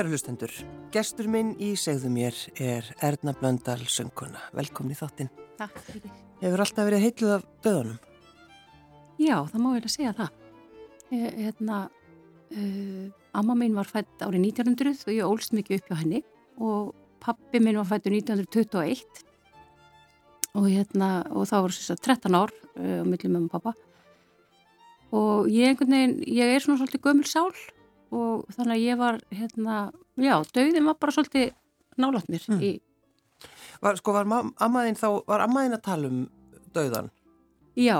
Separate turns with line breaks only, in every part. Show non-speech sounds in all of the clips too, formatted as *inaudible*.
Kæru hlustendur, gestur minn í segðu mér er Erna Blöndal sönguna. Velkomin í þáttinn.
Takk fyrir.
Hefur alltaf verið heitluð af döðunum?
Já, það má vel að segja það. Ég, hérna, uh, amma mín var fætt árið 1900 og ég ólst mikið upp hjá henni og pappi mín var fættur 1921 og hérna, og þá voru þess að 13 ár uh, á millum með pappa og ég veginn, ég er svona svolítið gömul sál og þannig að ég var, hérna, já, döðin var bara svolítið nálat mér mm. í
Var, sko, var ammaðinn þá, var ammaðinn að tala um döðan?
Já,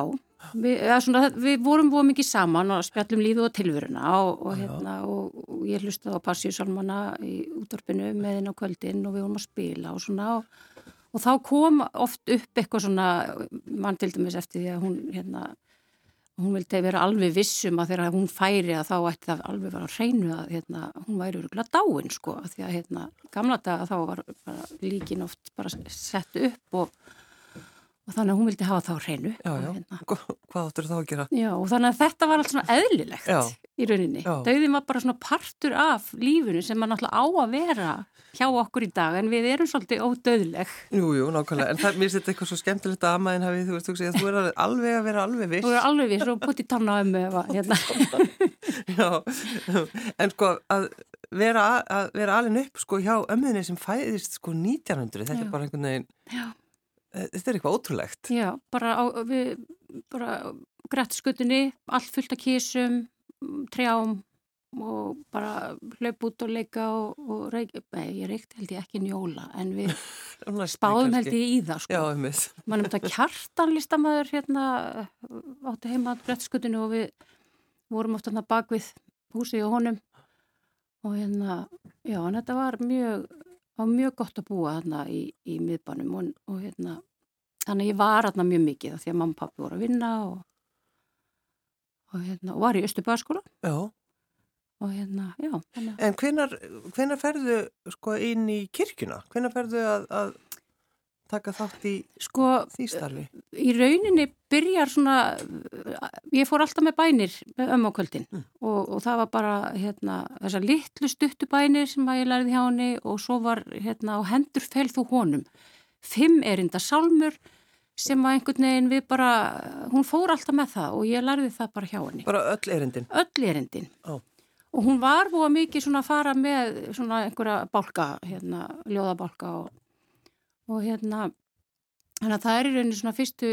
við, svona, við vorum búið mikið saman og spjallum lífið og tilvöruna og, og, hérna, og, og ég hlusti á Passíusalmana í útdorpinu með henn á kvöldin og við vorum að spila og svona og þá kom oft upp eitthvað svona, mann til dæmis eftir því að hún, hérna, hún vildi vera alveg vissum að þegar hún færi að þá ætti það alveg vera að reynu að hérna, hún væri öruglega dáin sko því að hérna, gamla daga þá var líkin oft bara sett upp og, og þannig að hún vildi hafa þá reynu.
Já, já, hérna. hvað áttur þá að gera?
Já, og þannig að þetta var allt svona eðlilegt í rauninni. Dauðin var bara svona partur af lífunu sem maður náttúrulega á að vera hjá okkur í dag en við erum svolítið ódöðleg
Jú, jú, nákvæmlega, en það, mér þetta eitthvað svo skemmtilegt að amaðin hafi, þú veist, þú veist, þú er alveg að vera alveg viss
Þú er alveg viss og putt í tanna um hérna. *laughs*
Já, en sko að vera, að vera alveg upp sko hjá ömmuðinni sem fæðist sko 1900, þetta Já. er bara einhvern veginn Já. Eh, þetta er eitthvað ótrúlegt.
Já, bara á, við bara grætt skutunni, allt fullt af kísum trjám og bara hlaup út og leika og, og reik, nei, ég reykti held ég ekki njóla en við *laughs* spáðum held ég í það sko. mann um þetta kjartanlistamæður hérna átti heima á brettskutinu og við vorum oft hérna bak við húsið og honum. Og hérna, já, en þetta var mjög var mjög gott að búa hérna í, í miðbænum og, og hérna þannig ég var hérna mjög mikið því að mamma og pappi voru að vinna og og hérna, og var í Östubæðaskóla
Já
og hérna, já.
Hana. En hvenar, hvenar ferðu sko inn í kirkuna? Hvenar ferðu að, að taka þátt í
sko,
því starfi?
Í rauninni byrjar svona, ég fór alltaf með bænir með ömmu á kvöldin mm. og, og það var bara hérna þessar litlu stuttubænir sem að ég lærði hjá henni og svo var hérna á hendur felð þú honum. Fimm erinda sálmur sem að einhvern veginn við bara, hún fór alltaf með það og ég lærði það bara hjá henni.
Bara öll erindin?
Öll erindin.
Ó. Oh
og hún var búið mikið svona að fara með svona einhverja bálka hérna, ljóðabálka og, og hérna þannig að það er í rauninu svona fyrstu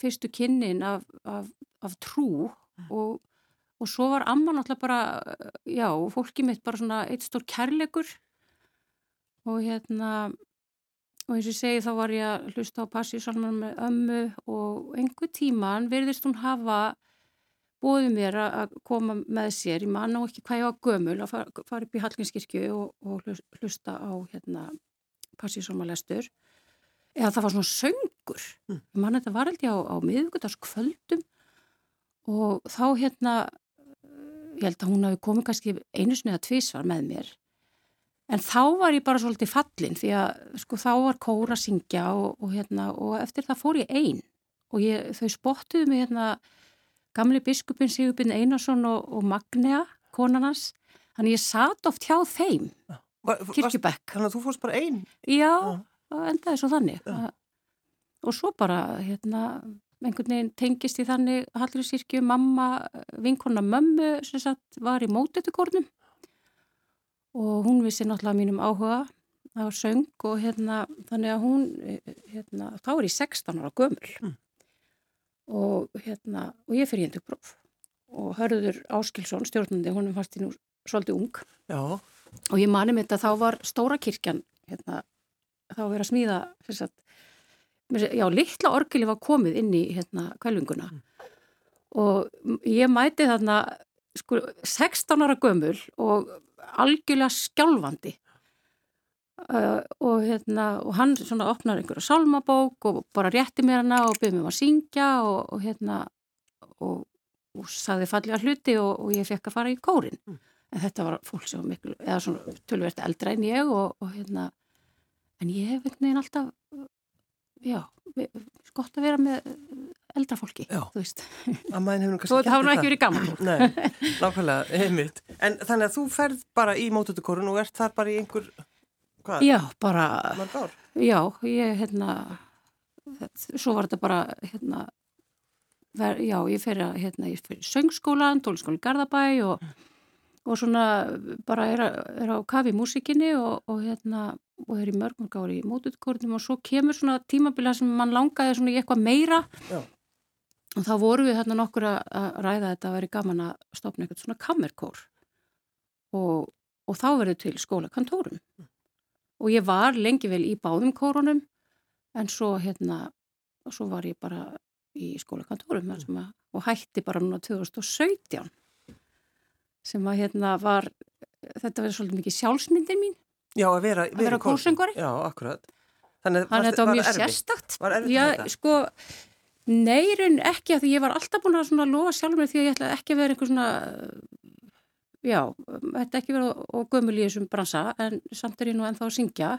fyrstu kynnin af, af, af trú og, og svo var amma náttúrulega bara já, fólkið mitt bara svona eitt stór kærleikur. Og hérna og eins og ég segi þá var ég að hlusta á passíusalman með ömmu og einhver tíman verðist hún hafa bóði mér að koma með sér, ég man á ekki hvað ég var gömul að fara, fara upp í Hallgrímskirkju og, og hlusta á hérna, passísómalestur eða það var svona söngur. Mm. mann þetta var held ég á, á miðugutaskvöldum og þá hérna ég held að hún hafi komið kannski einu snið að tvísvar með mér. En þá var ég bara svolítið fallin því að sko þá var kóra að syngja og, og hérna og eftir það fór ég einn og ég, þau spottuðu mig hérna gamli biskupin Sigurbjörn Einarsson og, og Magnea, konarnas þannig ég satt oft hjá þeim kirkjubekk.
Þannig að þú fórst bara einn?
Já, það endaði svo þannig. Já. og svo bara hérna, einhvern veginn tengist í þannig Halluriskirkju, mamma vinkona mömmu sem sagt var í mótetukórnum og hún vissi náttúrulega mínum áhuga var söng og hérna þannig að hún hérna, þá er ég 16 ára gömul. Mm og, hérna, og ég fyrir hendugpróf og hörður Áskilsson, stjórnandi, hún fannst í nú svolítið ung.
Já.
Og ég mani mitt að þá var stóra kirkjan hérna, þá verið að smíða sagt, já, litla orgili var komið inn í hérna kvelvinguna mm. og ég mæti þarna sko 16 ára gömul og algjörlega skjálfandi Uh, og, hérna, og hann svona opnar einhverja salmabók og bara rétti mér hana og byrði mér að syngja og, og hérna og, og saði fallega hluti og ég fekk að fara í kórin mm. En þetta var fólk sem var miklu eða svona tölverst eldra en ég og hérna en ég hef einhvern veginn alltaf já, gott að vera með eldra fólki,
Já.
þú veist. Hafa nú ekki verið gaman
Nei, nákvæmlega, heimilt En þannig að þú ferð bara í mótutukorun og ert þar bara í einhver, hvað?
Já, bara, já, ég, hérna, svo var þetta bara, hérna, ver, já, ég fer að, hérna, ég fer í söngskólan, tónskólan Garðabæ og, og svona bara er, að, er á kafi í músikinni og, og hérna, og er í mörg mörg ári í mótutukornum og svo kemur svona tímabila sem mann langaði svona í eitthvað meira
Já.
og þá voru við hérna nokkur að að ræða þetta að veri gaman að stopna eitthvað svona kammerkór og, og þá verður til skólakantórum og ég var lengi vel í báðum kórunum en svo hérna svo var ég bara í skólakantórum mm. að, og hætti bara núna 2017 sem að hérna var þetta verður svolítið mikið sjálfsmyndin mín
Já, að vera,
Að vera
í kór.
kórsöngvari?
Já, akkurat. Þannig,
að þetta var mjög
erfitt?
sérstakt
Var
Já,
með þetta?
sko neyrun ekki að því ég var alltaf búin að lofa sjálfur mér því að ég ætlaði ekki að vera einhver svona já, þetta ekki vera og gömul í þessum bransa en samt er ég nú ennþá að syngja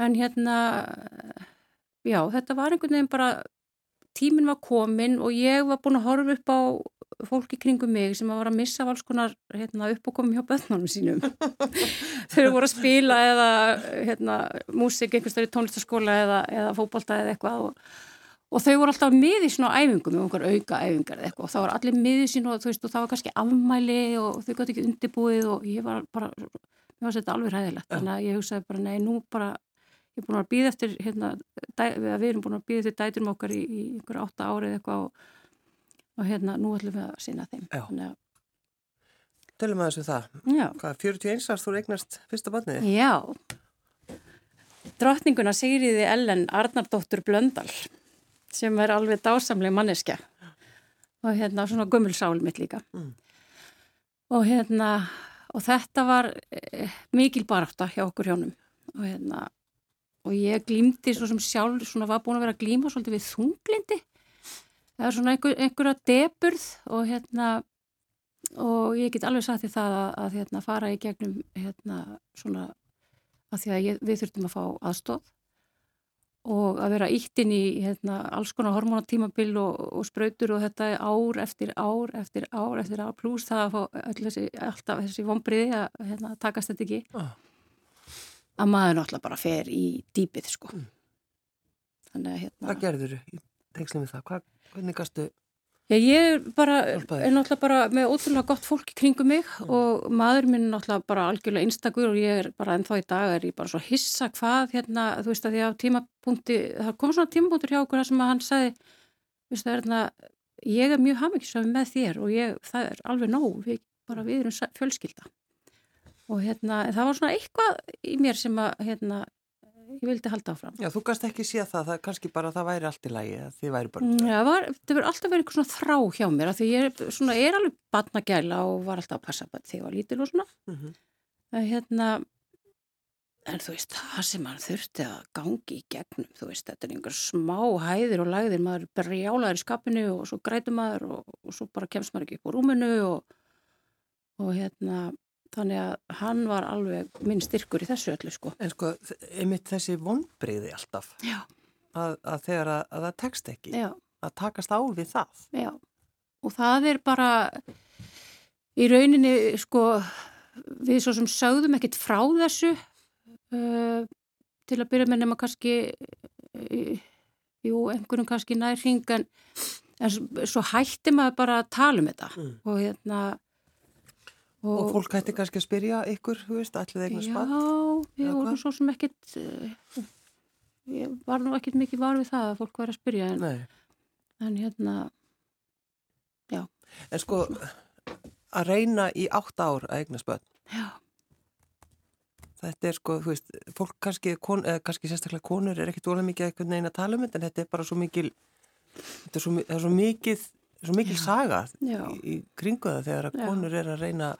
en hérna já, þetta var einhvern veginn bara tíminn var komin og ég var búin að horfa upp á fólki kringum mig sem að var að missa alls konar hérna, upp og komum hjá böðnunum sínum. *laughs* Þau voru að spila eða hérna, músik einhverstað í tónlistaskóla eða, eða fótbolta eða eitthvað og, og þau voru alltaf miði svona æfingum með okkar auka æfingar eða eitthvað. Og það var allir miði sín og, veist, og það var kannski afmæli og þau gott ekki undirbúið og ég var bara mér var þetta alveg ræðilegt þannig að ég hugsaði bara nei nú bara ég er búin að býða eftir hérna, dæ, við erum búin að býða eftir dæturum okkar í, í einhverja átta árið eitthvað og, og hérna nú ætlum við að sína þeim að
Tölum að þessu það.
Já,
Hvað, 41 árs þú eignast fyrsta barnið?
já. Drottninguna Sigriði Ellen Arnardóttur Blöndal sem er alveg dásamleg manneskja og hérna svona gömulsál mitt líka.
Mm.
Og hérna, og þetta var eh, mikil barátta hjá okkur hjónum og hérna, og ég glýmdi svo sem sjálf, svona var búin að vera að glýma svolítið við þunglindi. Það er svona einhver, einhverja deburð og hérna, og ég get alveg sagt því það að, að hérna, fara í gegnum hérna, svona að því að ég, við þurftum að fá aðstóð og að vera ítt inn í hérna, alls konar hormonatímabil og, og sprautur og þetta er ár eftir ár eftir ár eftir ár pluss það að fá þessi, alltaf þessi vombriði að hérna, takast þetta ekki
Ah.
að maður náttúrulega bara fer í dýpið sko
Mm.
þannig að hérna
Hvað gerður þú í tengslum við það? Hvað, hvernig gastu?
Já, ég er bara, er náttúrulega bara með ótrúlega gott fólk í kringum mig og maður minn er náttúrulega bara algjörlega einstakur og ég er bara ennþá í dag er ég bara svo hissa hvað hérna, þú veist að því að tímapunkti, það kom svona tímapunktur hjá okkur sem að hann sagði, veist það er hérna, ég er mjög hafmyggisam með þér og ég, það er alveg nóg, við, bara við erum fjölskylda og hérna, það var svona eitthvað í mér sem að, hérna, ég vildi halda áfram.
Já, þú gast ekki séð það, það er kannski bara að það væri allt í lagi, að þið væri bara...
Já, var, það verður alltaf verið eitthvað svona þrá hjá mér af því ég er, svona, er alveg batnagæla og var alltaf að passa bara þegar ég var lítil og svona
Mhm.
en hérna en þú veist, það sem maður þurfti að gangi í gegnum, þú veist, þetta er einhver smá hæðir og læðir, maður brjálaður í skapinu og svo grætur maður og, og svo bara kemst maður ekki upp á rúminu og, og hérna þannig að hann var alveg minn styrkur í þessu öllu sko.
En sko, einmitt þessi vonbreyði alltaf, að, að þegar að, að það tekst ekki,
já.
að takast á við það.
Já, og það er bara í rauninni sko við svo sem sögðum ekkit frá þessu uh, til að byrja með nema kannski uh, jú, einhverjum kannski nærring en, en svo hætti maður bara að tala um þetta.
Mm.
og hérna
Og fólk hætti kannski að spyrja ykkur, þú veist, allir eignar
Já,
spatt. Eða
vorum
hvað?
svo sem ekkit uh, ég var nú ekkit mikið var við það að fólk var að spyrja en, en hérna
en sko, að reyna í átt ár að eignar spatt,
já,
þetta er sko, þú veist, fólk kannski, kon, eða kannski sérstaklega konur er ekkit ólega mikið eitthvað neina að tala um þetta, en þetta er bara svo mikil, þetta er svo, er svo mikið, svo mikil saga
Já.
í, í kringu það þegar að konur er að reyna,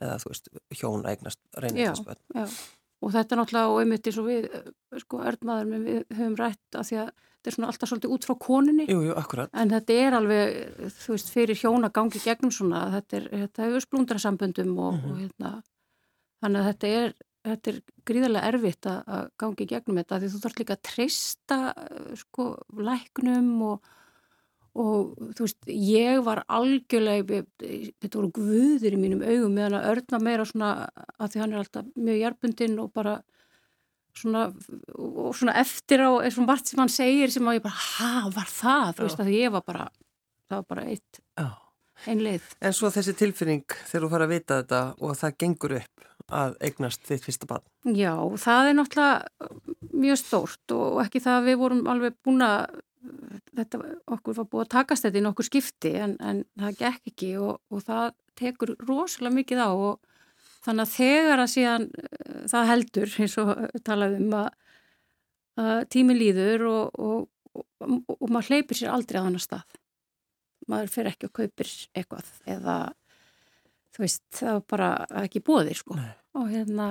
eða þú veist, hjón að eignast, reyna
Já.
þetta spatt.
Já, og þetta er náttúrulega og einmitt eins og við, sko, Erdmaður minn, við höfum rætt að því að þetta er svona alltaf svolítið út frá koninni
Jú, jú,
en þetta er alveg, þú veist, fyrir hjón að gangi gegnum svona, þetta er, þetta hefur splundrasamböndum og,
Mhm.
og hérna þannig að þetta er, þetta er gríðarlega erfitt að, að gangi gegnum þetta því þú þarf líka að treysta eh, sko, læknum og og þú veist, ég var algjörlega, þetta voru guður í mínum augum meðan að örna meira svona að því hann er alltaf mjög hjarpundinn og bara svona, og svona eftir á eins og margt sem hann segir sem að ég bara, ha, var það? Þú veist, að ég var bara, það var bara eitt, einn leið.
En svo þessi tilfinning þegar þú fara að vita þetta og það gengur upp að eignast þitt fyrsta barn.
Já, það er náttúrulega mjög stórt og ekki það að við vorum alveg búin að þetta, okkur var búið að takast þetta í nokkur skipti en, en það gekk ekki og, og það tekur rosalega mikið á og þannig að þegar að síðan uh, það heldur eins og talaðum að, að tími líður og, og, og maður hleypir sér aldrei á þannig stað maður fer ekki og kaupir eitthvað eða þú veist það var bara ekki bóðir sko Nei. og hérna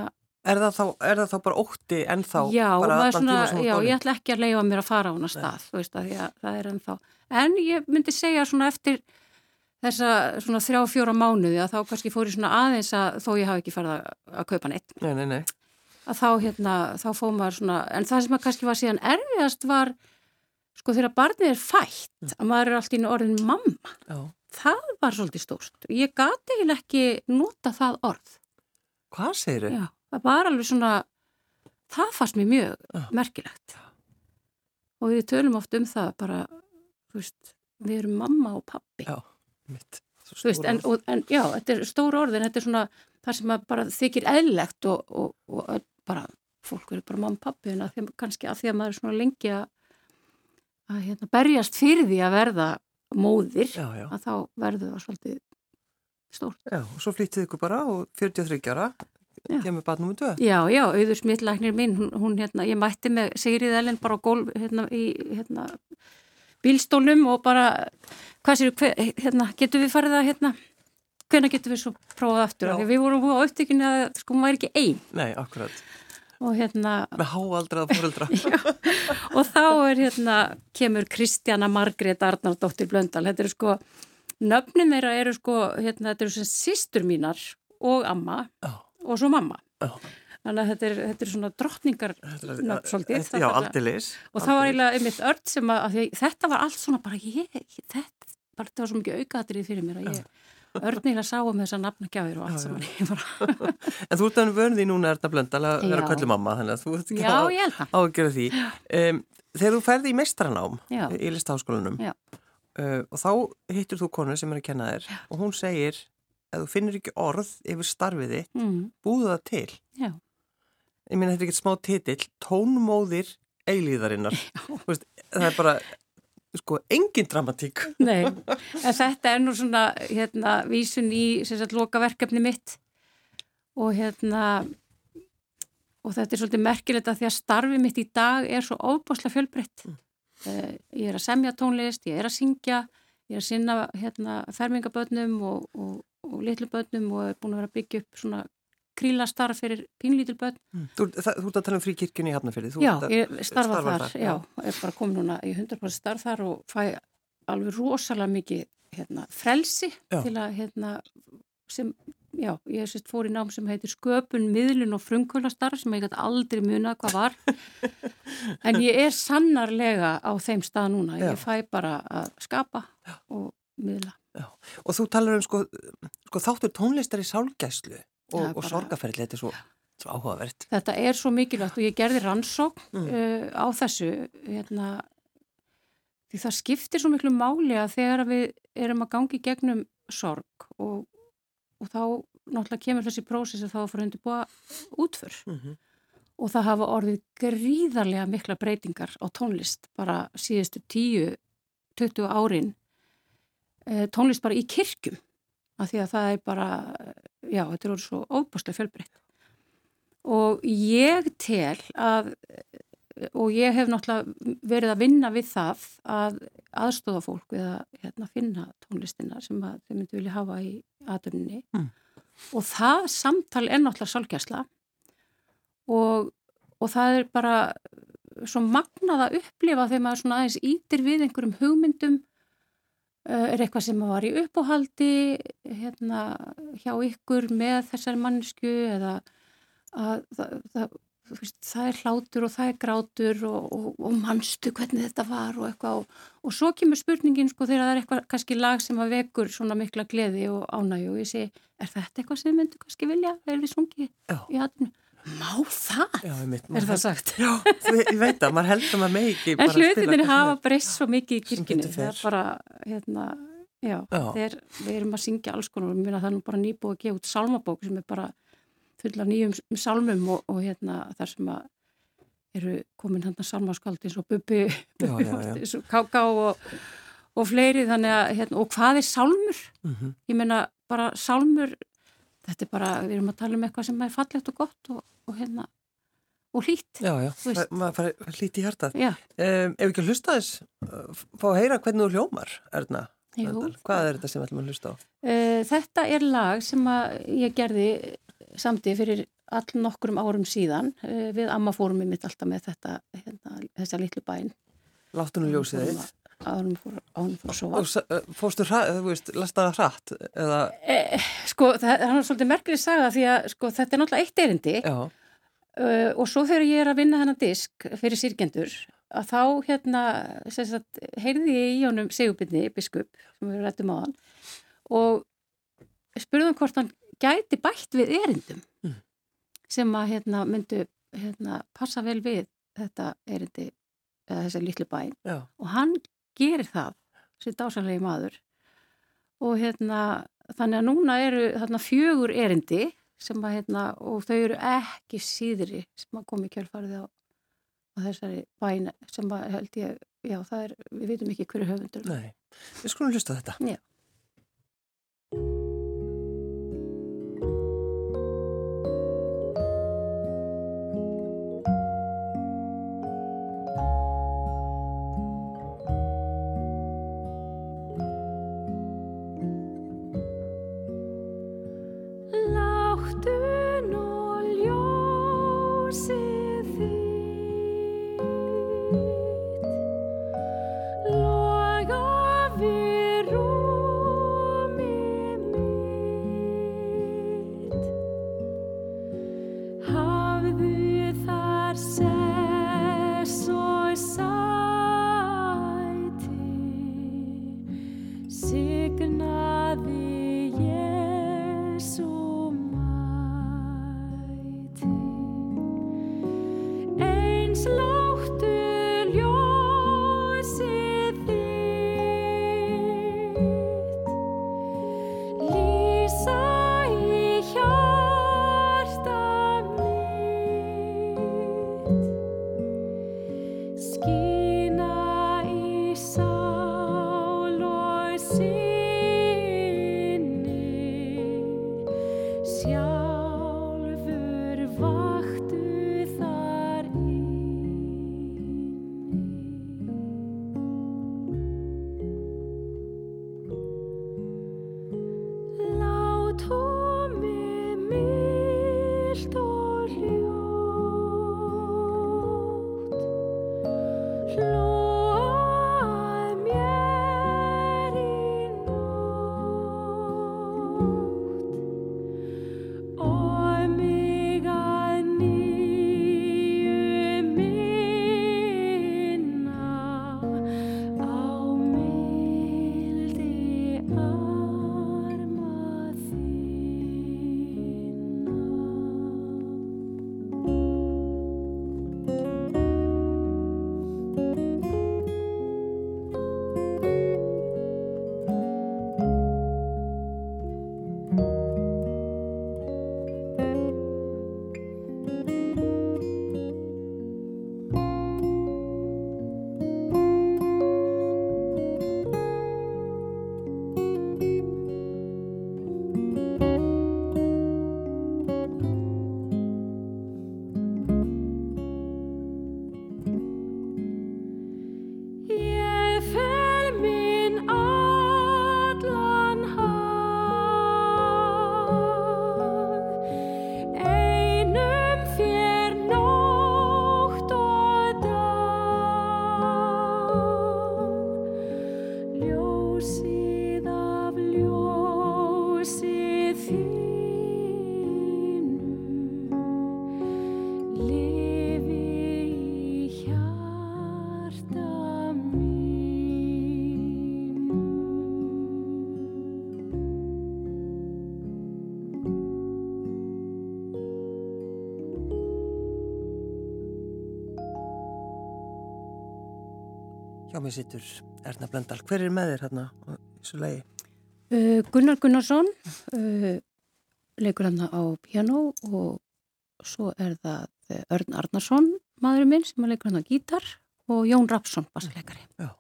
Er það, þá, er það þá bara ótti en þá?
Já, svona, já ég ætla ekki að leiða mér að fara á hana stað, þú veist að, að það er ennþá. En ég myndi segja svona eftir þessa svona þrjá fjóra mánuði að þá kannski fór ég svona aðeins að þó ég hafi ekki farið að, að kaupa neitt.
Nei, nei, nei.
Að þá hérna, þá fóð maður svona, en það sem að kannski var síðan erfiðast var, sko þegar barnið er fætt, mm. að maður er alltaf í orðin mamma. Já. Það var svolítið stórst. Ég gati ekki nota það orð.
Hvað segir þau?
Já það var alveg svona það fannst mér mjög ja. merkilegt og við tölum oft um það bara, þú veist við erum mamma og pappi
já, mitt
veist, en, og, en já, þetta er stór orð en þetta er svona það sem bara þykir eðlegt og, og, og bara fólk verður bara mamma og pappi en að því, kannski að því að maður er svona lengi að, að hérna, berjast fyrir því að verða móðir
já, já.
að þá verður það svolítið stórt.
Já, og svo flyttið ykkur bara og 43 ára kemur barnum um döð.
Já, já, auður smittlæknir minn, hún, hún hérna, ég mætti með Sigrið Ellen bara á gólf hérna í hérna bílstólum og bara, hvað séu, hérna, getur við farið að hérna, hvernig getur við svo prófað aftur? Við vorum á upptökinu að sko, maður er ekki einn.
Nei, akkurat.
Og hérna...
Með háaldrað fóröldra. *laughs*
já, og þá er hérna, kemur Kristjana Margrét Arnardóttir Blöndal, þetta eru sko, nöfnin þeirra eru sko, hérna, þetta eru sem sýstur mínar og amma. Já og svo mamma. Já. Þannig að þetta er, þetta er svona drottningar nöfn svolítið.
Já, aldilis.
Og það var eiginlega einmitt öll sem að, að þetta var allt svona bara ég, þetta, bara, þetta var svo mikið aukaðrið fyrir mér að ég örnilega sá um þessa nafnagjafir og allt sem hann
En þú ert að vörði núna er þetta blöndal að vera kvöllumamma þannig að þú ert ekki
Já,
á að gera því. Um, þegar þú ferði í mestranám Já. í listaháskólanum uh, og þá hittur þú konu sem er að kenna þér Já. og hún segir ef þú finnir ekki orð yfir starfiði mm. búðu það til.
Já.
ég minna þetta er ekki smá titill tónmóðir eilíðarinnar. *laughs* Veist, það er bara sko engin dramatík.
Nei, *laughs* en þetta er nú svona hérna vísun í sagt, lokaverkefni mitt. Og hérna og þetta er svolítið merkilegt að því að starfi mitt í dag er svo óbáslega fjölbreytt. Mm. uh, ég er að semja tónlist, ég er að syngja ég er að sinna hérna fermingabötnum og, og og litlu börnum og er búin að vera að byggja upp svona krílastarf fyrir pínlítil börn.
Mm. Þú, það, þú ert að tala um fríkirkjunni í Hafnarfjörði?
Já, ég starfa, þar, þar, já, er bara komin núna í 100% starf þar og fæ alveg rosalega mikið hérna, frelsi að hérna, sem, já, ég sérst fór í nám sem heitir Sköpun, Miðlun og Frumkvölastarf sem ég gæti aldrei munað hvað var *laughs* en ég er sannarlega á þeim stað núna, já. ég fæ bara að skapa og miðla.
Já. Og þú talar um sko, sko þáttur tónlistar í sálgæslu og, og sorgaferðli, þetta er svo, svo áhugavert.
Þetta er svo mikilvægt og ég gerði rannsók mm. uh, á þessu hérna, því það skiptir svo miklu máli að þegar við erum að gangi gegnum sorg og, og þá náttúrulega kemur þessi prósessi þá að fara undir búa útför mm -hmm. og það hafa orðið gríðarlega mikla breytingar á tónlist bara síðustu 10-20 árin Eh, tónlist bara í kirkjum af því að það er bara, já, þetta er orðið svo óbúslega fjölbreytt. Og ég tel að, og ég hef náttúrulega verið að vinna við það að aðstóða fólk við að hérna, finna tónlistina sem þau myndi vilja hafa í aðdunni. Mm. Og það samtal er náttúrulega sálgjæsla og, og það er bara svo magnað að upplifa þegar maður svona aðeins ítir við einhverjum hugmyndum Eh, er eitthvað sem var í uppóhaldi hérna, hjá ykkur með þessari mannsku eða að, það, það, veist, það er hlátur og það er grátur og, og, og mannstu hvernig þetta var og eitthvað og, og svo kemur spurningin sko þegar það er eitthvað kannski lag sem að vekur svona mikla gleði og ánægi og ég segi, er þetta eitthvað sem myndu kannski vilja, er við sungið í hatinu? Má það? Já,
mitt,
er það sagt?
Já, ég veit að maður heldur maður með ekki
En hlutinir hafa breyst svo mikið í kirkini það er bara, hérna já, já. Þeir, við erum að syngja alls konar og það er nú bara nýbúið að gefa út salmabók sem er bara fulla nýjum salmum og, og hérna þar sem að eru komin hann að salmaskaldins og bubbi eins og káká og, og fleiri þannig að hérna, og hvað er salmur? Mm -hmm. Ég menna bara salmur þetta er bara, við erum að tala um eitthvað sem er fallegt og gott og, og hérna og hlít.
Já, já, maður fara hlít í hjartað. Um, ef ekki að hlusta þess, fá að heyra hvernig þú hljómar, Erna. Jú. Hvað er þetta sem við ætlum að hlusta á?
Uh, þetta er lag sem ég gerði samtið fyrir all nokkrum árum síðan. Uh, við ammafórumum mitt alltaf með þetta hérna, þessa litlu bæn
Láttunum ljósið þitt.
ánum fór, fór að sofa
eh, Fórstu hratt?
Eh, sko það er svolítið merkilegt að sagða því að sko, þetta er náttúrulega eitt erindi. Uh, og svo þegar ég er að vinna þennan disk fyrir sirkendur að þá hérna sagt, heyrði ég í honum Sigurbyrni, biskup sem við rættum á hann og spurðum hvort hann gæti bætt við erindum mm. sem að hérna, myndu hérna, passa vel við þetta erindi eða þessi litlu bæn Já. og hann gerir það sér dásanlegi maður. Og hérna þannig að núna eru þarna fjögur erindi sem að hérna og þau eru ekki síðri sem að komi kjölfarið á, á þessari bæn sem að held ég, já það er, við veitum ekki hverju höfundur.
Nei, við skulum hlusta þetta.
Já
Hjá mig sittur Erna Blöndal. Hver er með þér hérna í þessu lagi?
Uh, Gunnar Gunnarsson uh, leikur hérna á piano og svo er það Örn Arnarsson, maðurinn minn sem leikur hérna á gítar og Jón Rapsson, bassleikari. Já.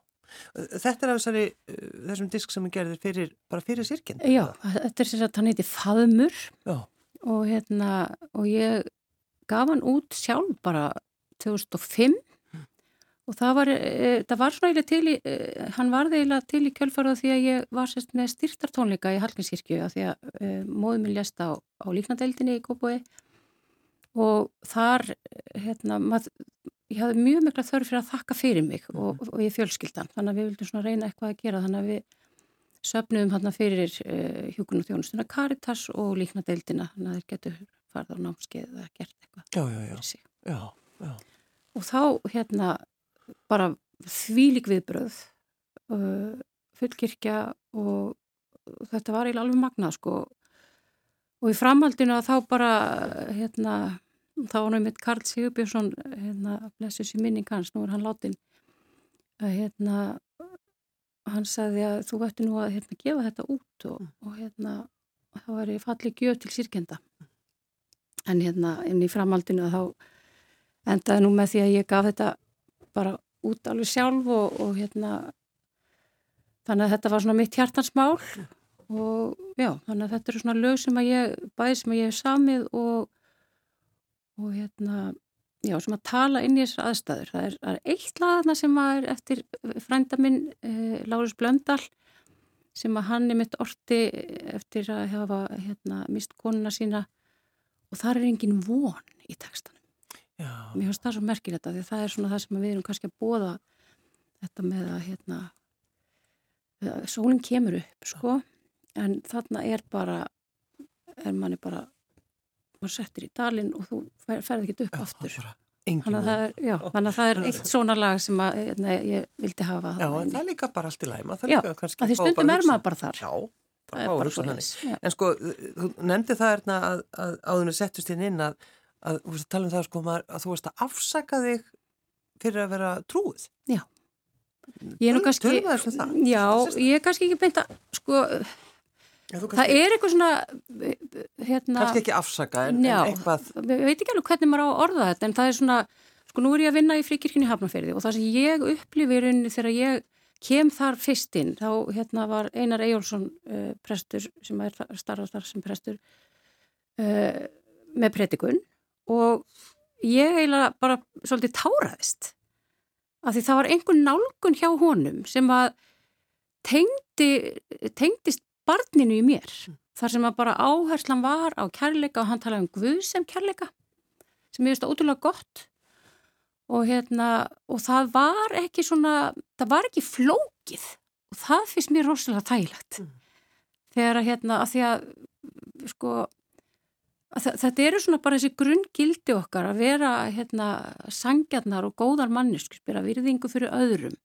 Þetta er af þessari, uh, þessum disk sem er gerðir fyrir, bara fyrir sirkinn?
Já, þetta er sér að hann heiti Faðumur og hérna, og ég gaf hann út sjálf bara 2005 Og það var, e, það var svona eiginlega til í, e, hann var eiginlega til í kjölfara því að ég var sérst með styrtartónleika í Hallgrímskirkju að því að e, móðum minn lést á, á líknadeildinni í Kópói og þar, hérna, mað, ég hafði mjög mikla þörf fyrir að þakka fyrir mig og, mhm. og ég fjölskyldan, þannig að við vildum svona reyna eitthvað að gera, þannig að við söpnum hann fyrir uh, hjúkun og þjónustuna Caritas og líknadeildina, þannig að þeir getur farið á námskeið eða gert eitthvað
já, já, já. Já, já.
Og þá, hérna, bara þvílik viðbröð uh, fullkirkja og þetta var eiginlega alveg magnað sko. Og í framhaldinu að þá bara hérna þá var náttúrulega Karl Sigurbjörnsson hérna blessus í minning hans, nú er hann látin að hérna hann sagði að þú ætti nú að hérna gefa þetta út og, og hérna það var í falli gjöf til sírkenda en hérna inn í framhaldinu að þá endaði nú með því að ég gaf þetta bara út alveg sjálf og, og hérna þannig að þetta var svona mitt hjartansmál. Og já, þannig að þetta eru svona lög sem að ég, bæði sem að ég hef samið og og hérna, já, sem að tala inn í þessar aðstæður. Það er, er eitt lagðarna sem að er eftir frænda minn eh, Lárus Blöndal sem að hann er mitt orti eftir að hafa hérna, mist konuna sína. Og það er engin von í textan Já. Mér finnst það svo merkilegt að það er svona það sem við erum kannski að bóða þetta með að hérna, sólinn kemur upp sko, en þarna er bara, er manni bara, maður settir í dalinn og þú fer, ferði ekki upp já, aftur. Þannig að, er, já, þannig að það er eitt svona lag sem að, nei, hérna, ég vildi hafa.
Já, en það er líka bara allt í læma.
Því stundum er maður bara þar.
Já, bara þannig. En sko, þú nefndi það erna að, að áðurinn settust inn inn að að þú veist að tala um það sko að þú veist að afsaka þig fyrir að vera trúið
Já. Ég er nú kannski Já, ég er kannski ekki beint að sko Já, það er eitthvað svona hérna,
kannski ekki afsaka en, já, en eitthvað
við veit ekki alveg hvernig maður á að orða þetta en það er svona, sko nú er ég að vinna í fríkirkynni Hafnarferði og það sem ég upplifir þegar ég kem þar fyrst inn þá hérna var Einar Ejjólfsson uh, prestur sem er starfað þar sem prestur uh, með predikun og ég eiginlega bara svolítið táraðist. Af því það var einhvern nálgun hjá honum sem að tengdi, tengdist barninu í mér. Þar sem að bara áherslan var á kærleika og hann talaði um Guð sem kærleika sem ég veist að ótrúlega gott. Og hérna og það var ekki svona það var ekki flókið. Og það finnst mér rosalega þægilegt. Mm. þegar að hérna að því að sko Þetta eru svona bara þessi grunngildi okkar að vera hérna, sangjarnar og góðar mannesk, spyrja virðingu fyrir öðrum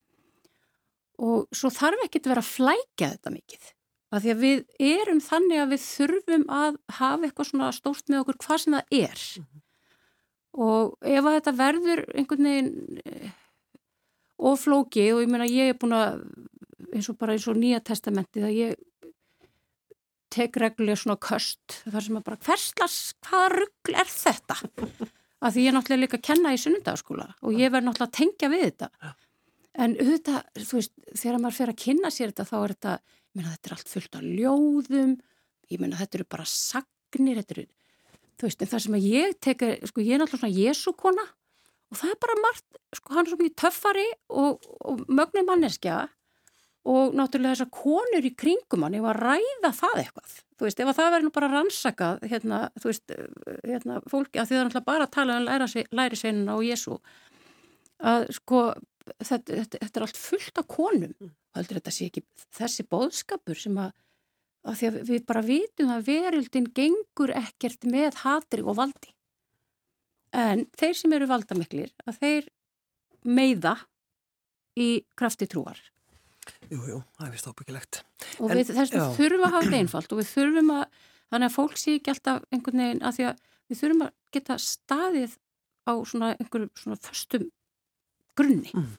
og svo þarf ekki að vera að flækja þetta mikið. Að því að við erum þannig að við þurfum að hafa eitthvað svona stórt með okkur hvað sem það er. Mm -hmm. Og ef að þetta verður einhvern veginn eh, oflóki og ég meina ég er búin að eins og bara eins og nýja testamenti það ég tek reglulega svona köst þar sem að bara hverslas, hvaða ruggl er þetta? *laughs* Að því ég er náttúrulega líka að kenna í sunnundagsskóla og ég verð náttúrulega að tengja við þetta. En auðvitað, þú veist, þegar maður fer að kynna sér þetta þá er þetta, ég meina þetta er allt fullt af ljóðum, ég meina þetta eru bara sagnir, þetta eru, þú veist, en það sem að ég tek, sko ég er náttúrulega svona jésukona og það er bara margt, sko hann er svo mikið töffari og, og mögnum manneskja og náttúrulega þessar konur í kringum hann, ég var að ræða það eitthvað þú veist, ef það verður nú bara rannsakað hérna, þú veist, hérna, fólki að því það er náttúrulega bara að tala um læri, læri seinuna og Jésu að sko, þetta, þetta, þetta er allt fullt af konum. Og heldur þetta sé ekki þessi bóðskapur sem að, að því að við bara vitum að verildin gengur ekkert með hatri og valdi. En þeir sem eru valdamiklir að þeir meiða í krafti trúar
Jú, jú, það er vist ábyggilegt.
Og en, við þess að þurfum að hafa þetta einfalt og við þurfum að, þannig að fólk sé ekki alltaf einhvern veginn að því að við þurfum að geta staðið á svona einhverjum svona förstum grunni. Mm.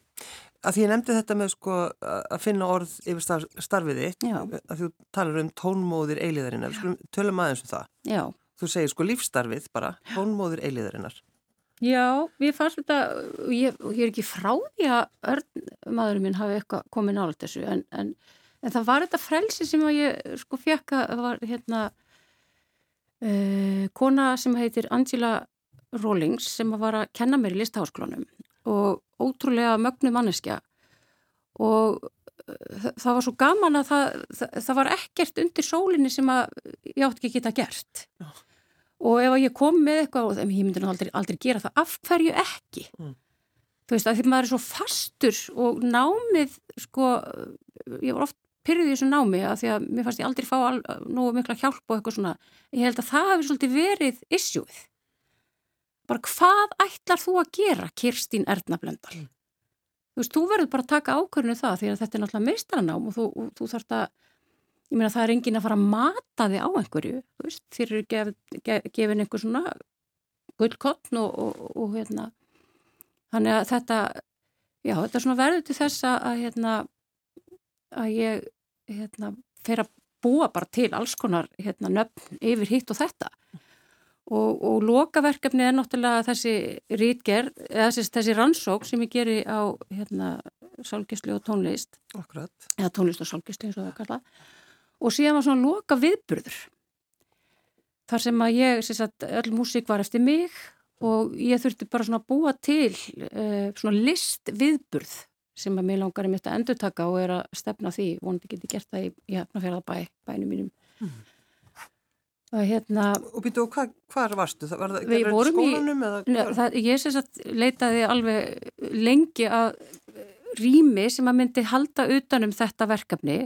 að því ég nefndi þetta með sko að finna orð yfir starfiði að þú talar um tónmóðir eiliðarinnar, tölum aðeins um það
Já.
þú segir sko lífstarfið bara tónmóðir eiliðarinnar
Já, ég fannst þetta ég, ég er ekki frá því að örn, maðurinn minn hafi eitthvað komið nála þessu en, en, en það var þetta frelsi sem ég sko fekk að var hérna uh, kona sem heitir Angela Rawlings sem var að kenna mér í listaháskólanum og ótrúlega mögnu manneskja og uh, það var svo gaman að það, það, það var ekkert undir sólinni sem að ég átt ekki geta gert Já. Og ef ég kom með eitthvað og ég myndi aldrei, aldrei gera það, af hverju ekki? Mm. Þú veist að því maður er svo fastur og námið sko, ég var oft pyrðið í þessu námi að því að mér fannst ég aldrei fá al, nógu mikla hjálp og eitthvað svona, ég held að það hefur svolítið verið issue-ið bara hvað ætlar þú að gera Kirstín Erdnablöndal mm. þú veist, þú verður bara að taka ákvörinu það því að þetta er náttúrulega meistaranám og þú, og, þú þarfst að ég meina það er engin að fara að mata þig á einhverju þú veist, þér eru gef, gef, gefin einhver svona gullkottn og, og, og hérna. Þannig að þetta já, þetta er svona verður til þess að hérna að ég hérna fer að búa bara til alls konar hérna nöfn yfir hitt og þetta. Og, og lokaverkefni er náttúrulega þessi rítgerð, eða þessi, þessi rannsók sem ég geri á hérna, sálgisli og tónlist.
Akkurat.
eða tónlist og sálgisli eins og það kalla og síðan var svona loka viðburður. Þar sem að ég, sem sagt, öll músík var eftir mig og ég þurfti bara svona að búa til uh, svona list viðburð sem að mér langar er mitt að endurtaka og er að stefna því, vonandi geti gert það í, í hefnafjörðabæ, bænum mínum. Mm
að hérna og býtu og hvað hva varstu? Það var það að skólanum?
Í, það, ég syns að leitaði alveg lengi að rými sem að myndi halda utanum þetta verkefni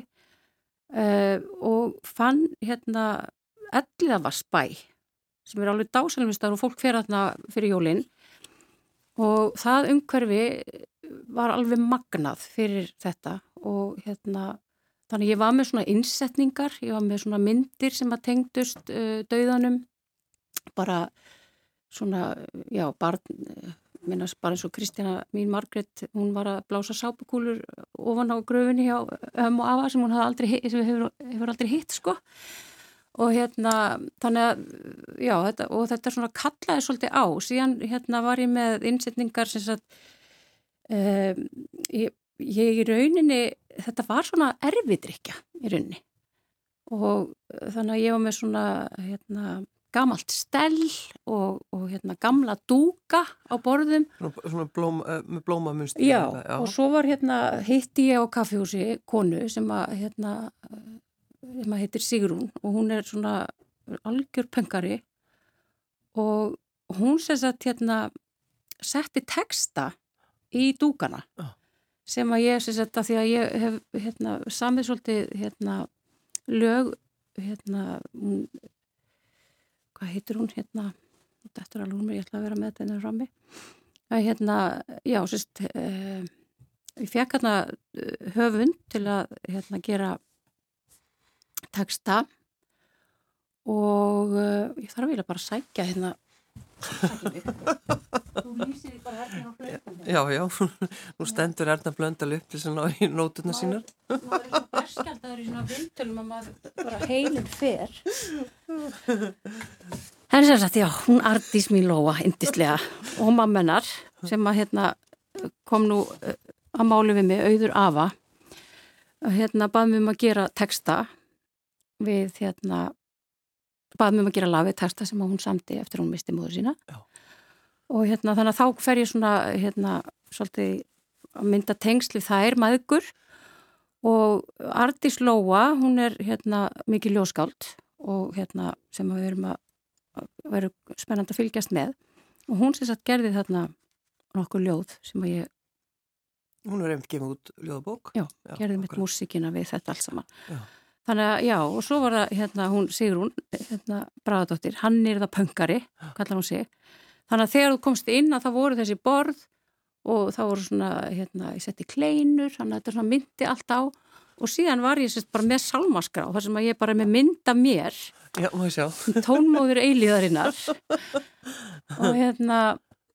uh, og fann hérna Elliðavarsbæ sem er alveg dásalmistar og fólk fer aðna fyrir jólinn og það umhverfi var alveg magnað fyrir þetta og hérna Þannig ég var með svona innsetningar, ég var með svona myndir sem að tengdust uh, dauðanum, bara svona, já, barn, minnast bara eins og Kristjana mín Margret, hún var að blása sápukúlur ofan á gröfunni hjá öm og afa sem hún aldrei, sem hefur, hefur aldrei hitt, sko. Og hérna, þannig að, já, þetta, og þetta svona kallaði svolítið á, síðan hérna var ég með innsetningar sem sagt, um, ég, ég í rauninni þetta var svona erfiðrykja í rauninni og uh, þannig að ég var með svona hérna, gamalt stell og, og hérna, gamla dúka á borðum.
Svona blóm, uh, með blómamunst.
Já, já, og svo var hérna, hitti ég á kaffihúsi konu sem að hérna, sem að heitir Sigrún og hún er svona algjör pöngari og hún sess að hérna setti texta í dúkana. Já sem að ég, sem þetta, því að ég hef hérna, samið svolítið hérna, lög hérna, hvað heitir hún hérna, þetta er alveg hún ég ætla að vera með þetta ennum frammi. Að hérna, já, sérst eh, ég fekk hérna eh, höfund til að hérna gera texta og uh, ég þarf að vilja bara sækja hérna *laughs* Þú lýsir því bara hérna á flöndum.
Já, já, *laughs* nú stendur Erna Blöndal upp til svona í nótuna sínar.
Nú er það berskjaldaður í svona vindulum að maður bara heilum fer. Henni sér sagt, já, hún artís mín Lóa, indislega, og mammenar sem að hérna kom nú eh, að málu við mig, auður Ava, hérna baðum við um að gera texta við hérna baðum um að gera lafið texta sem hún samti eftir hún misti móður sína Já. Og hérna þannig að þá fer ég svona hérna svolítið að mynda tengsli þær maður og Artís Lóa hún er hérna mikið ljóskáld og hérna sem við verum að veru spennand að fylgjast með. Og hún sem sagt gerði þarna nokkuð ljóð sem að ég
Hún er einmitt gefið út ljóðabók.
Já, Já gerði mitt músikina við þetta alls saman. Já. Þannig að já, og svo var það hérna hún Sigrún, hérna Bragadóttir, hann er það pöngari, kallar hún sig. Þannig að þegar þú komst inn að það voru þessi borð og það voru svona, hérna, ég setti kleinur, þannig að þetta svona myndi allt á og síðan var ég sérst bara með salmaskrá, þar sem að ég bara með mynda mér,
já, *laughs*
tónmóður eilíðarinnar og hérna,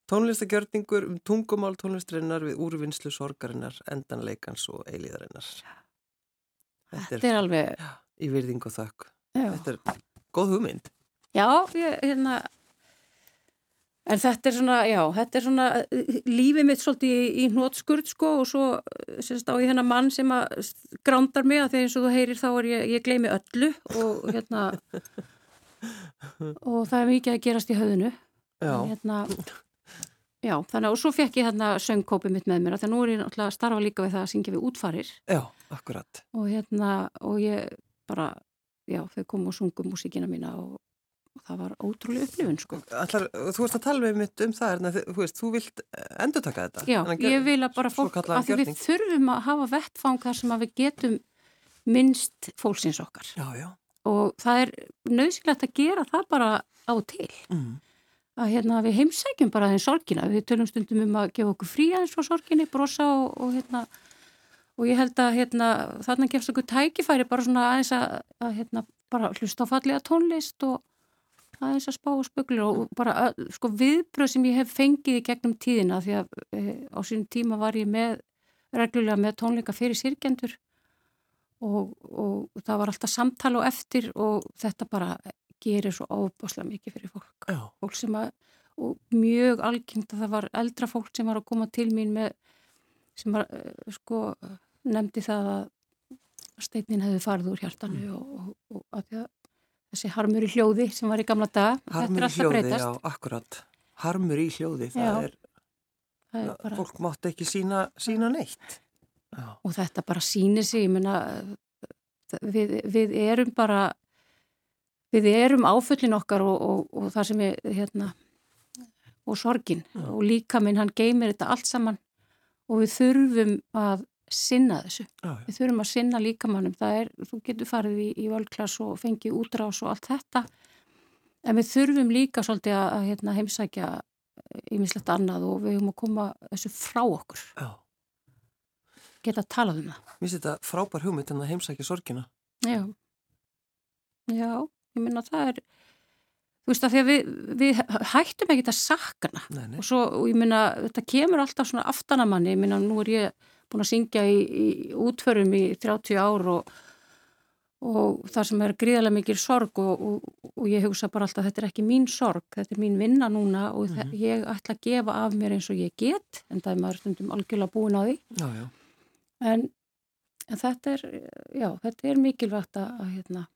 Tónlistagjörningur um tungumál tónlistrinnar við úrvinnslu sorgarinnar, endanleikans og eilíðarinnar.
Þetta, Þetta er alveg...
Í virðing og þökk. Já. Þetta er góð hugmynd.
Já, ég, hérna... En þetta er svona, já, þetta er svona lífið mitt svolítið í, í hnótskurð sko og svo sérst á ég hennar mann sem að grándar mig að þegar eins og þú heyrir þá er ég, ég gleymi öllu og hérna og það er mikið að gerast í höfðinu.
Já.
Hérna, Já, þannig og svo fekk ég hérna söngkópið mitt með mér að nú er ég náttúrulega að starfa líka við það að syngja við útfarir.
Já, akkurat.
Og hérna, og ég bara, já, þau komu og sungu músíkina mína og, og það var ótrúlega upplifun, sko.
Allar, þú veist að tala við mitt um það, en þú veist, þú vilt eh, endur taka þetta.
Já, ég vil að bara fólk, að við þurfum að hafa vettfang þar sem að við getum minnst fólksins okkar.
Já, já.
Og það er nöðsilegt að gera það bara á til. Mm að hérna, við heimsækjum bara þeim sorgina við tölum stundum um að gefa okkur frí aðeins frá sorginni, brosa og, og hérna og ég held að hérna, þarna gefst okkur tækifæri bara svona aðeins að, að hérna, bara hlusta á fallega tónlist og aðeins að spá og spöglir og bara sko viðbröð sem ég hef fengið í gegnum tíðina því að e, á sínum tíma var ég með reglulega með tónleika fyrir sirkjendur og, og það var alltaf samtala og eftir og þetta bara gerir svo óbáslega mikið fyrir fólk
Já.
fólk sem að, og mjög algengt að það var eldra fólk sem var að koma til mín með, sem var uh, sko, nefndi það að steinin hefði farið úr hjartanu mm. og, og, og að þessi harmur í hljóði sem var í gamla dag
harmur í hljóði, já, akkurat harmur í hljóði, það já. er,
það er bara...
fólk mátt ekki sína, sína neitt
já. og þetta bara sínir sig, ég menna við, við erum bara við erum áfullin okkar og, og, og það sem er hérna og sorgin Já. og líka minn hann geymir þetta allt saman og við þurfum að sinna þessu.
Já,
við þurfum að sinna líkamannum. Það er, þú getur farið í, í völdklass og fengið útrás og allt þetta en við þurfum líka svolítið að, að hérna, heimsækja ymislegt annað og við höfum að koma þessu frá okkur.
Já.
Geta að tala um það.
Mér finnst þetta frábær hugmynd en að heimsækja sorgina.
Já. Já ég minna það er þú veist að því að við, við hættum ekkert að sakna og svo, og ég minna, þetta kemur alltaf svona aftanamanni, ég minna, nú er ég búin að syngja í, í útförum í 30 ár og og það sem er gríðarlega mikil sorg og, og, og ég hugsa bara alltaf þetta er ekki mín sorg, þetta er mín vinna núna og mm -hmm. ég ætla að gefa af mér eins og ég get, en það er maður stundum algjörlega búin á því
já, já.
En, en þetta er já, þetta er mikilvægt að, að hérna,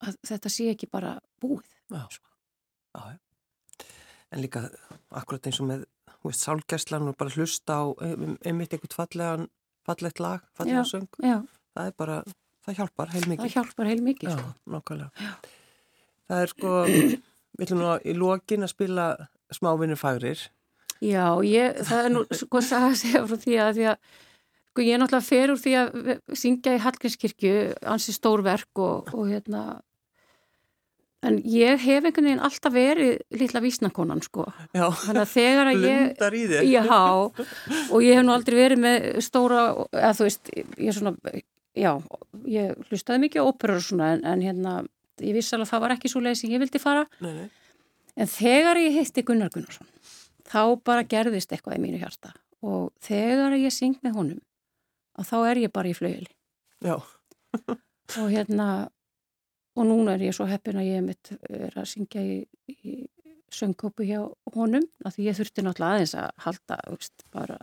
að þetta sé ekki bara búið.
Já, já. En líka akkurat eins og með sálgærslan og bara hlusta á um, einmitt einhvert fallegan, fallegt lag, fallega söng.
Já.
Það er bara, það hjálpar heil mikið.
Það hjálpar heil mikið,
sko. Já, nákvæmlega. Það er sko, *clears throat* við ætlum nú í lokin að spila smávinni fagrir.
Já, ég, það er nú sko að segja frá því að því að Sko ég er náttúrulega fer úr því að syngja í Hallgrímskirkju, ansi stórverk og, og hérna En ég hef einhvern veginn alltaf verið lilla vísnakonan sko.
Já,
blundar
í þér.
Já, og ég hef nú aldrei verið með stóra, eða þú veist, ég er svona, já, ég hlustaði mikið á óperur og svona, en, en hérna, ég vissi alveg að það var ekki svo leið sem ég vildi fara.
Nei, nei.
En þegar ég heitti Gunnar Gunnarsson, þá bara gerðist eitthvað í mínu hjarta. Og þegar ég syng með honum, þá er ég bara í flauðili.
Já.
og hérna og núna er ég svo heppin að ég mitt er að syngja í, í söngkópu hjá honum af því ég þurfti náttúrulega aðeins að halda veist, bara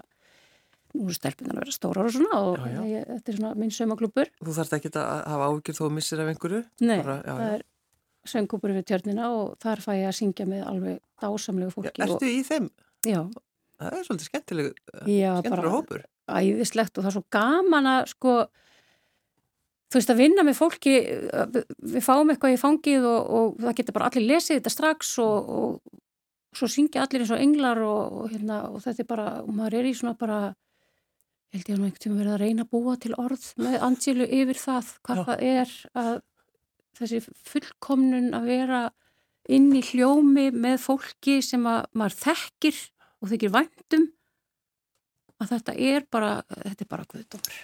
nú er stelpunan að vera stórar og svona og
já, já.
Ég, þetta er svona minn sömaklúpur
Þú þarfst ekki að hafa ágjur þó að missir af einhverju?
Nei, bara, já, það er söngkópur við tjörnina og þar fæ ég að syngja með alveg dásamlegu fólki
Ertu
og,
í þeim?
Já
Það er svolítið skemmtileg skemmtilega hópur
Æðislegt og það er svo gaman að sko þú veist að vinna með fólki við fáum eitthvað í fangið og, og það getur bara allir lesið þetta strax og, og svo syngja allir eins og englar og, hérna, og þetta er bara, og maður er í svona bara held ég að maður einhvern tíma verið að reyna að búa til orð með ansílu yfir það hvað Já. það er að þessi fullkomnun að vera inn í hljómi með fólki sem að maður þekkir og þykir væntum að þetta er bara, þetta er bara guðdómur.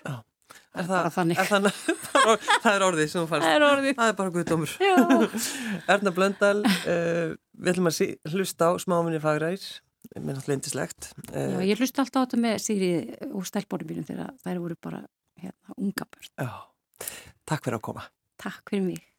Er það, þannig. Er þannig, *laughs* það er orðið sem þú fannst.
Það er orðið.
Það er bara guðdómur. *laughs* Erna Blöndal, uh, við ætlum að sí, hlusta á smáminni fagræðir, mér náttúrulega indislegt.
Uh, Já, ég hlusta alltaf á þetta með Sýri og stælbónum mínum þegar þær voru bara hérna, unga börn.
Já, takk fyrir að koma.
Takk fyrir mig.